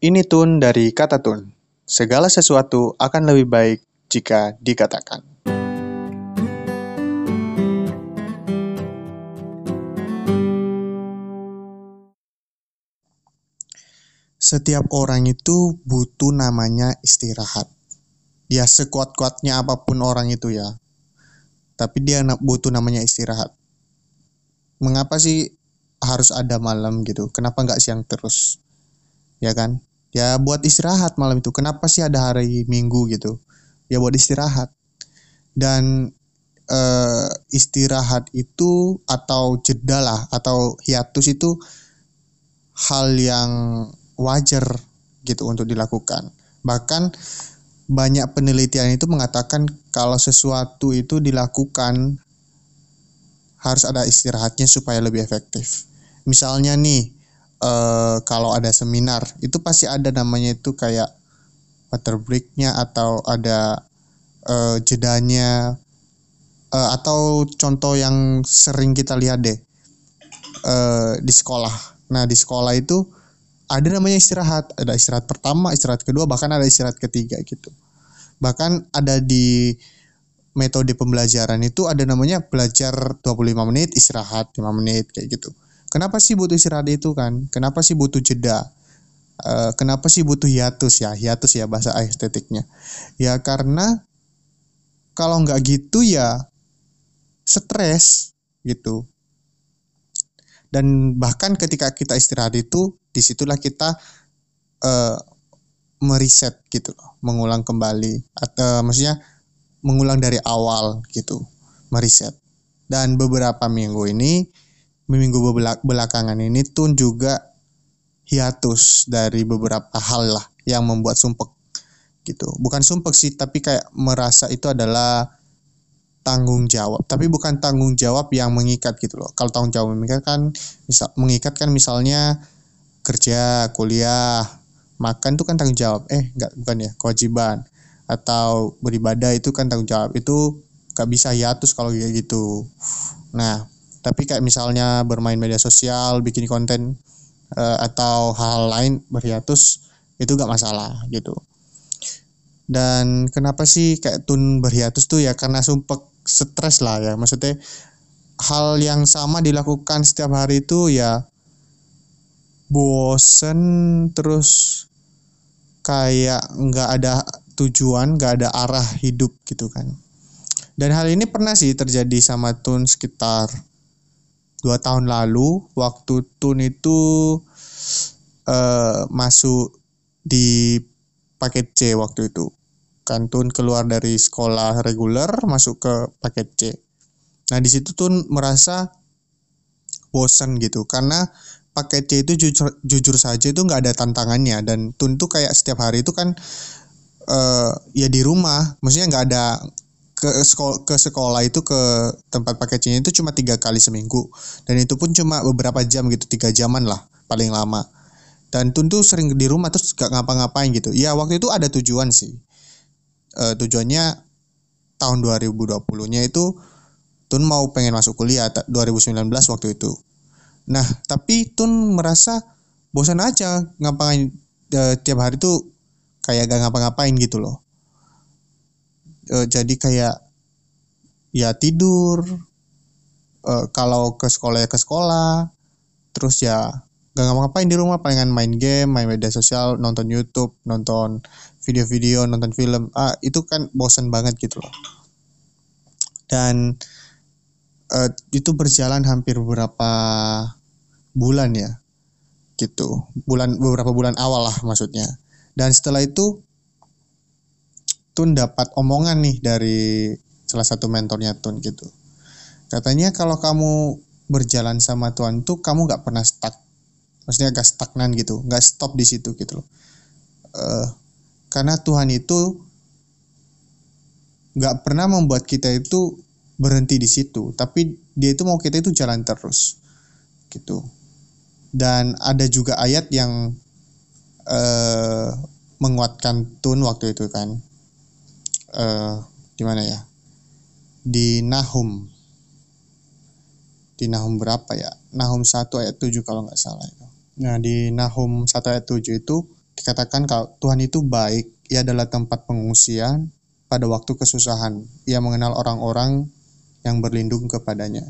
Ini tun dari kata tun. Segala sesuatu akan lebih baik jika dikatakan. Setiap orang itu butuh namanya istirahat. Ya sekuat-kuatnya apa pun orang itu ya. Tapi dia butuh namanya istirahat. Mengapa sih harus ada malam gitu? Kenapa nggak siang terus? Ya kan? Ya buat istirahat malam itu. Kenapa sih ada hari Minggu gitu? Ya buat istirahat. Dan eh, istirahat itu atau jeda lah atau hiatus itu hal yang wajar gitu untuk dilakukan. Bahkan banyak penelitian itu mengatakan kalau sesuatu itu dilakukan harus ada istirahatnya supaya lebih efektif. Misalnya nih eh, kalau ada seminar itu pasti ada namanya itu kayak water breaknya atau ada eh, jedanya Eh, atau contoh yang sering kita lihat deh eh, di sekolah. Nah di sekolah itu ada namanya istirahat, ada istirahat pertama, istirahat kedua, bahkan ada istirahat ketiga gitu. Bahkan ada di metode pembelajaran itu ada namanya belajar 25 menit, istirahat 5 menit kayak gitu. Kenapa sih butuh istirahat itu kan? Kenapa sih butuh jeda? Eh, kenapa sih butuh hiatus ya? Hiatus ya bahasa estetiknya. Ya karena kalau nggak gitu ya stres gitu. Dan bahkan ketika kita istirahat itu, di situlah kita eh, meriset gitu loh, mengulang kembali atau maksudnya mengulang dari awal gitu, meriset. Dan beberapa minggu ini, minggu belakangan ini tuh juga hiatus dari beberapa hal lah yang membuat sumpek gitu. Bukan sumpek sih, tapi kayak merasa itu adalah tanggung jawab. Tapi bukan tanggung jawab yang mengikat gitu loh. Kalau tanggung jawab mengikat kan misal mengikat kan misalnya kerja kuliah makan itu kan tanggung jawab. Eh nggak bukan ya kewajiban. Atau beribadah itu kan tanggung jawab. Itu nggak bisa hiatus kalau kayak gitu. Nah tapi kayak misalnya bermain media sosial bikin konten eh, atau hal lain berhiatus itu nggak masalah gitu. Dan kenapa sih kayak tun berhiatus tuh? Ya karena sumpek stres lah ya. Maksudnya hal yang sama dilakukan setiap hari itu ya bosen terus kayak nggak ada tujuan nggak ada arah hidup gitu kan. Dan hal ini pernah sih terjadi sama Tun sekitar dua tahun lalu waktu Tun itu eh, masuk di paket C waktu itu kan Tun keluar dari sekolah reguler masuk ke paket C. Nah di situ Tun merasa bosan gitu karena paket C itu jujur, jujur saja itu nggak ada tantangannya dan Tun tuh kayak setiap hari itu kan eh, ya di rumah, maksudnya nggak ada ke sekolah ke sekolah itu ke tempat paket C itu cuma tiga kali seminggu dan itu pun cuma beberapa jam gitu tiga jaman lah paling lama dan Tun tuh sering di rumah terus gak ngapa-ngapain gitu ya waktu itu ada tujuan sih eh, tujuannya tahun 2020-nya itu Tun mau pengen masuk kuliah ta- 2019 waktu itu. Nah, tapi Tun merasa bosan aja ngapain eh, tiap hari tuh kayak gak ngapa-ngapain gitu loh. Eh, jadi kayak ya tidur eh, kalau ke sekolah ya ke sekolah terus ya gak ngapa-ngapain di rumah palingan main game, main media sosial, nonton YouTube, nonton video-video, nonton film. Ah, itu kan bosan banget gitu loh. Dan eh, itu berjalan hampir beberapa bulan ya. Gitu. Bulan beberapa bulan awal lah maksudnya. Dan setelah itu Tun dapat omongan nih dari salah satu mentornya Tun gitu. Katanya kalau kamu berjalan sama Tuhan tuh kamu nggak pernah stuck. Maksudnya gak stagnan gitu, nggak stop di situ gitu loh. Eh, karena Tuhan itu nggak pernah membuat kita itu berhenti di situ, tapi dia itu mau kita itu jalan terus, gitu. Dan ada juga ayat yang eh, menguatkan Tun waktu itu kan, eh, di mana ya? Di Nahum, di Nahum berapa ya? Nahum 1 ayat 7 kalau nggak salah itu. Nah, di Nahum 1 ayat 7 itu dikatakan kalau Tuhan itu baik, ia adalah tempat pengungsian pada waktu kesusahan. Ia mengenal orang-orang yang berlindung kepadanya.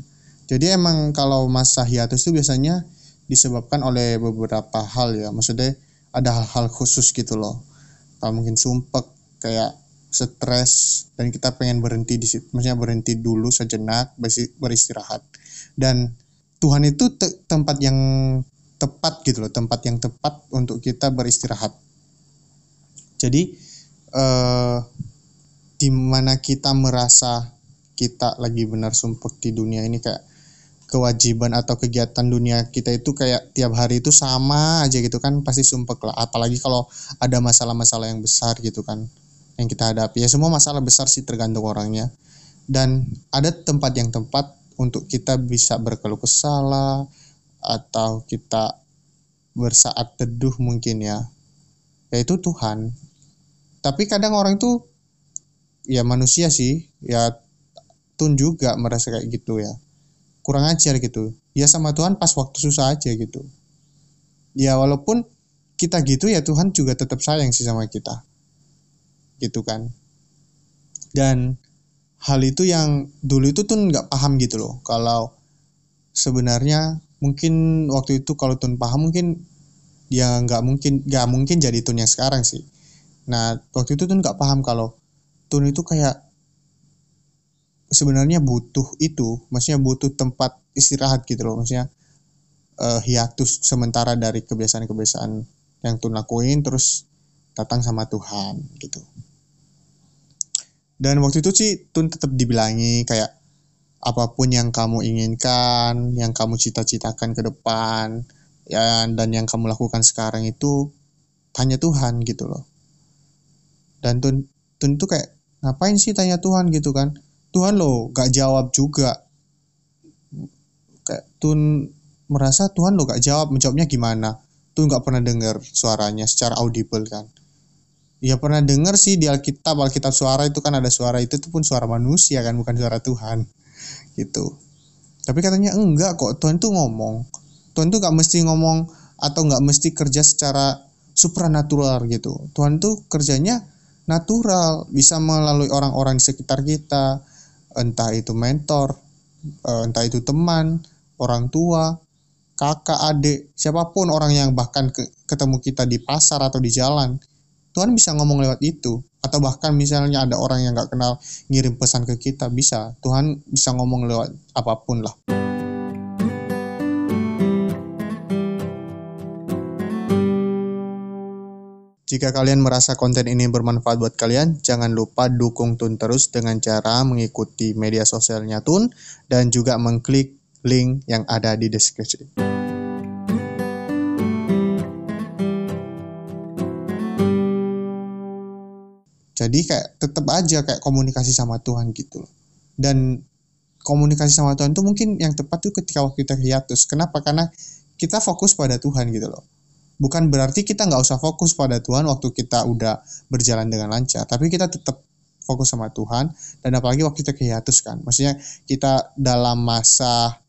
Jadi emang kalau masa hiatus itu biasanya disebabkan oleh beberapa hal ya. Maksudnya ada hal-hal khusus gitu loh. Kalau mungkin sumpek kayak stres dan kita pengen berhenti di situ, maksudnya berhenti dulu sejenak beristirahat. Dan Tuhan itu te tempat yang tepat gitu loh, tempat yang tepat untuk kita beristirahat. Jadi eh, di mana kita merasa kita lagi benar sumpah di dunia ini kayak kewajiban atau kegiatan dunia kita itu kayak tiap hari itu sama aja gitu kan pasti sumpah lah apalagi kalau ada masalah-masalah yang besar gitu kan yang kita hadapi. Ya semua masalah besar sih tergantung orangnya. Dan ada tempat yang tempat untuk kita bisa berkeluh kesah atau kita bersaat teduh mungkin ya. Yaitu Tuhan. Tapi kadang orang itu ya manusia sih ya Tun juga merasa kayak gitu ya. Kurang ajar gitu. Ya sama Tuhan pas waktu susah aja gitu. Ya walaupun kita gitu ya Tuhan juga tetap sayang sih sama kita gitu kan. Dan hal itu yang dulu itu tuh nggak paham gitu loh. Kalau sebenarnya mungkin waktu itu kalau Tun paham mungkin ya nggak mungkin nggak mungkin jadi Tun yang sekarang sih. Nah waktu itu Tun nggak paham kalau Tun itu kayak sebenarnya butuh itu, maksudnya butuh tempat istirahat gitu loh, maksudnya uh, hiatus sementara dari kebiasaan-kebiasaan yang tuh lakuin terus datang sama Tuhan gitu. Dan waktu itu sih Tun tetap dibilangi kayak apa pun yang kamu inginkan, yang kamu cita-citakan ke depan, ya dan yang kamu lakukan sekarang itu tanya Tuhan gitu loh. Dan Tun Tun tuh kayak ngapain sih tanya Tuhan? gitu kan? Tuhan lo gak jawab juga. Kayak Tuhan merasa Tuhan lo gak jawab. Menjawabnya gimana? Tuhan gak pernah dengar suaranya secara audible kan ya pernah dengar sih di Alkitab Alkitab suara itu kan ada suara itu tuh pun suara manusia kan bukan suara Tuhan. Gitu. Tapi katanya enggak kok Tuhan tuh ngomong. Tuhan tuh gak mesti ngomong atau gak mesti kerja secara supranatural gitu. Tuhan tuh kerjanya natural bisa melalui orang-orang di sekitar kita entah itu mentor, eh, entah itu teman, orang tua, kakak, adik, siapa pun orang yang bahkan ketemu kita di pasar atau di jalan, Tuhan bisa ngomong lewat itu. Atau bahkan misalnya ada orang yang gak kenal ngirim pesan ke kita, bisa. Tuhan bisa ngomong lewat apa pun lah. Jika kalian merasa konten ini bermanfaat buat kalian, jangan lupa dukung Tun terus dengan cara mengikuti media sosialnya Tun dan juga mengklik link yang ada di deskripsi. Jadi kayak tetap aja kayak komunikasi sama Tuhan gitu loh. Dan komunikasi sama Tuhan itu mungkin yang tepat tuh ketika waktu kita hiatus. Kenapa? Karena kita fokus pada Tuhan gitu loh bukan berarti kita nggak usah fokus pada Tuhan waktu kita udah berjalan dengan lancar tapi kita tetap fokus sama Tuhan dan apalagi waktu kita hiatus kan maksudnya kita dalam masa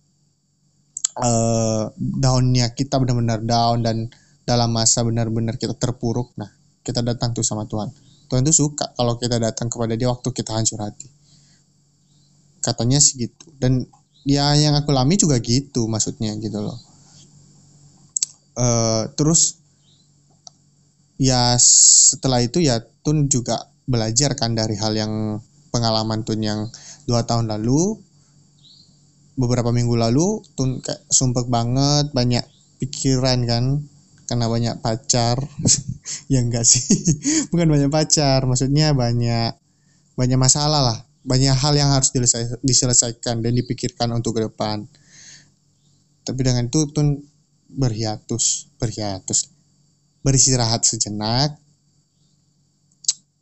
uh, downnya kita benar-benar down dan dalam masa benar-benar kita terpuruk nah kita datang tuh sama Tuhan Tuhan tuh suka kalau kita datang kepada dia waktu kita hancur hati. Katanya sih gitu. Dan ya yang aku alami juga gitu maksudnya gitu loh. Uh, terus ya setelah itu ya Tun juga belajar kan dari hal yang pengalaman Tun yang dua tahun lalu. Beberapa minggu lalu Tun kayak sumpek banget banyak pikiran kan karena banyak pacar. Ya enggak sih. Bukan banyak pacar maksudnya banyak banyak masalah lah. Banyak hal yang harus diselesaikan dan dipikirkan untuk ke depan. Tapi dengan itu Tun berhiatus berhiatus. Beristirahat sejenak.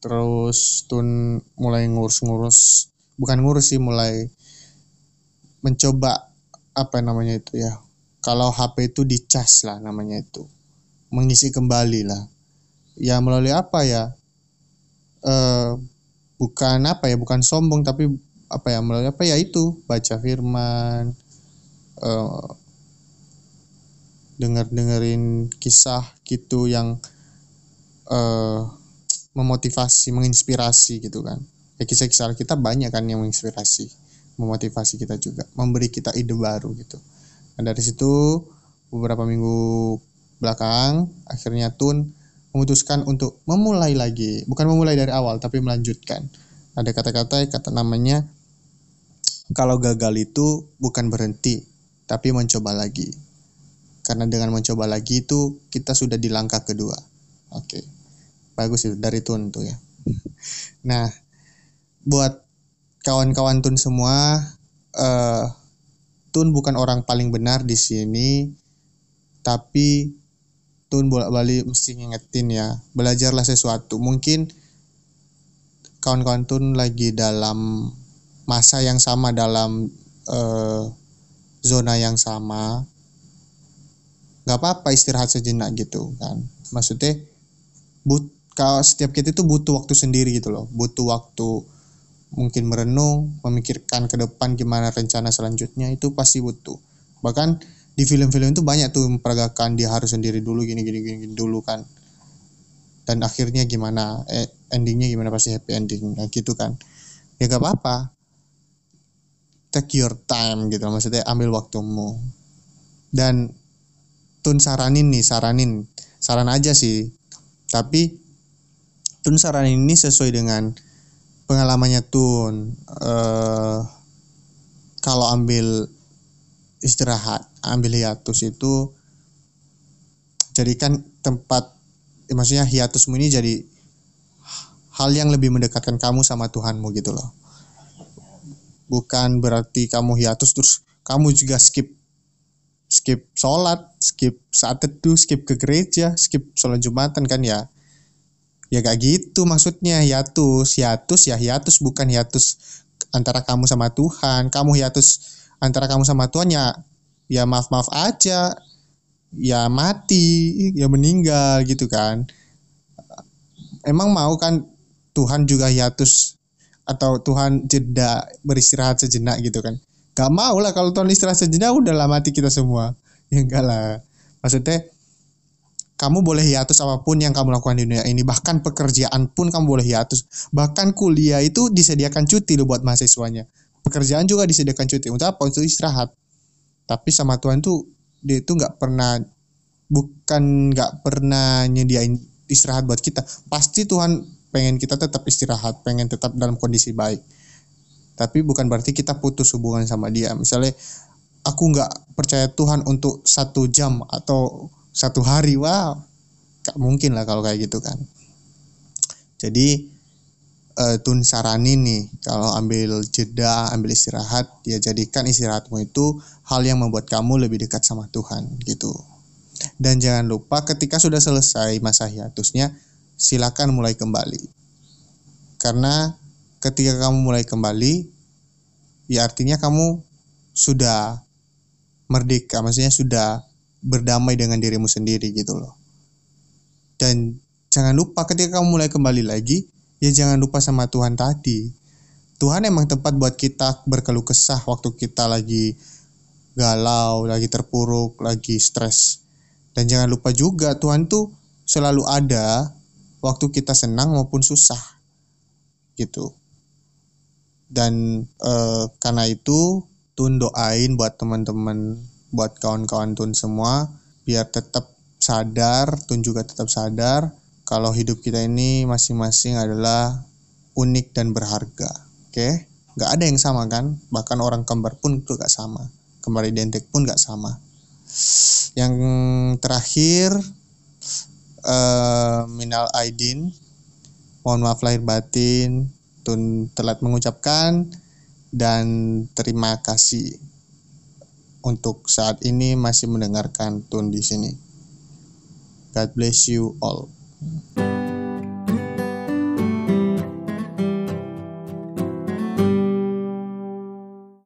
Terus tun mulai ngurus-ngurus bukan ngurus sih mulai mencoba apa namanya itu ya. Kalau HP itu dicas lah namanya itu mengisi kembali lah. Ya melalui apa ya? Eh bukan apa ya bukan sombong tapi apa ya melalui apa ya itu? Baca firman eh, denger dengerin kisah gitu yang uh, memotivasi menginspirasi gitu kan. Ya kisah-kisah kita banyak kan yang menginspirasi memotivasi kita juga memberi kita ide baru gitu. Dan dari situ beberapa minggu belakang akhirnya Tun memutuskan untuk memulai lagi. Bukan memulai dari awal tapi melanjutkan. Ada kata-kata kata namanya kalau gagal itu bukan berhenti tapi mencoba lagi. Karena dengan mencoba lagi itu kita sudah di langkah kedua. Oke. Bagus itu dari Tun tuh ya. Nah buat kawan-kawan Tun semua uh, Tun bukan orang paling benar di sini tapi Tun bolak-balik mesti ngingetin ya. Belajarlah sesuatu. Mungkin kawan-kawan Tun lagi dalam masa yang sama dalam uh, zona yang sama. Nggak apa-apa istirahat sejenak gitu kan. Maksudnya but kalau setiap kita itu butuh waktu sendiri gitu loh. Butuh waktu mungkin merenung memikirkan ke depan gimana rencana selanjutnya itu pasti butuh. Bahkan di film-film itu banyak tuh memperagakan dia harus sendiri dulu gini gini gini, gini dulu kan. Dan akhirnya gimana eh, endingnya gimana pasti happy ending nah, gitu kan. Ya gak apa-apa. Take your time gitu maksudnya ambil waktumu. Dan tun saranin nih saranin. Saran aja sih. Tapi tun saranin ini sesuai dengan pengalamannya tun. Uh, kalau ambil istirahat ambil hiatus itu jadikan tempat ya maksudnya hiatusmu ini jadi hal yang lebih mendekatkan kamu sama Tuhanmu gitu loh. Bukan berarti kamu hiatus terus kamu juga skip skip sholat skip saat teduh skip ke gereja skip sholat jumatan kan ya? Ya gak gitu maksudnya hiatus. Hiatus ya hiatus bukan hiatus antara kamu sama Tuhan. Kamu hiatus antara kamu sama Tuhan ya ya maaf maaf aja. Ya mati ya meninggal gitu kan. Emang mau kan Tuhan juga hiatus atau Tuhan jeda beristirahat sejenak gitu kan? Gak mau lah kalau Tuhan istirahat sejenak udahlah mati kita semua. Ya enggak lah. Maksudnya kamu boleh hiatus apa pun yang kamu lakukan di dunia ini. Bahkan pekerjaan pun kamu boleh hiatus. Bahkan kuliah itu disediakan cuti loh buat mahasiswanya pekerjaan juga disediakan cuti. Untuk apa? Untuk istirahat. Tapi sama Tuhan tuh dia itu nggak pernah bukan nggak pernah nyediain istirahat buat kita. Pasti Tuhan pengen kita tetap istirahat pengen tetap dalam kondisi baik. Tapi bukan berarti kita putus hubungan sama dia. Misalnya aku nggak percaya Tuhan untuk satu jam atau satu hari wow gak mungkin lah kalau kayak gitu kan. Jadi uh, Tun saranin nih kalau ambil jeda, ambil istirahat, ya jadikan istirahatmu itu hal yang membuat kamu lebih dekat sama Tuhan gitu. Dan jangan lupa ketika sudah selesai masa hiatusnya, silakan mulai kembali. Karena ketika kamu mulai kembali, ya artinya kamu sudah merdeka, maksudnya sudah berdamai dengan dirimu sendiri gitu loh. Dan jangan lupa ketika kamu mulai kembali lagi, ya jangan lupa sama Tuhan tadi. Tuhan emang tempat buat kita berkeluh kesah waktu kita lagi galau, lagi terpuruk, lagi stres. Dan jangan lupa juga Tuhan tuh selalu ada waktu kita senang maupun susah. Gitu. Dan e, karena itu Tun doain buat teman-teman, buat kawan-kawan Tun semua biar tetap sadar, Tun juga tetap sadar kalau hidup kita ini masing-masing adalah unik dan berharga. Oke, okay? nggak ada yang sama kan? Bahkan orang kembar pun itu nggak sama. Kembar identik pun nggak sama. Yang terakhir, uh, minal aidin, mohon maaf lahir batin, tun telat mengucapkan dan terima kasih untuk saat ini masih mendengarkan tun di sini. God bless you all. Mm-hmm.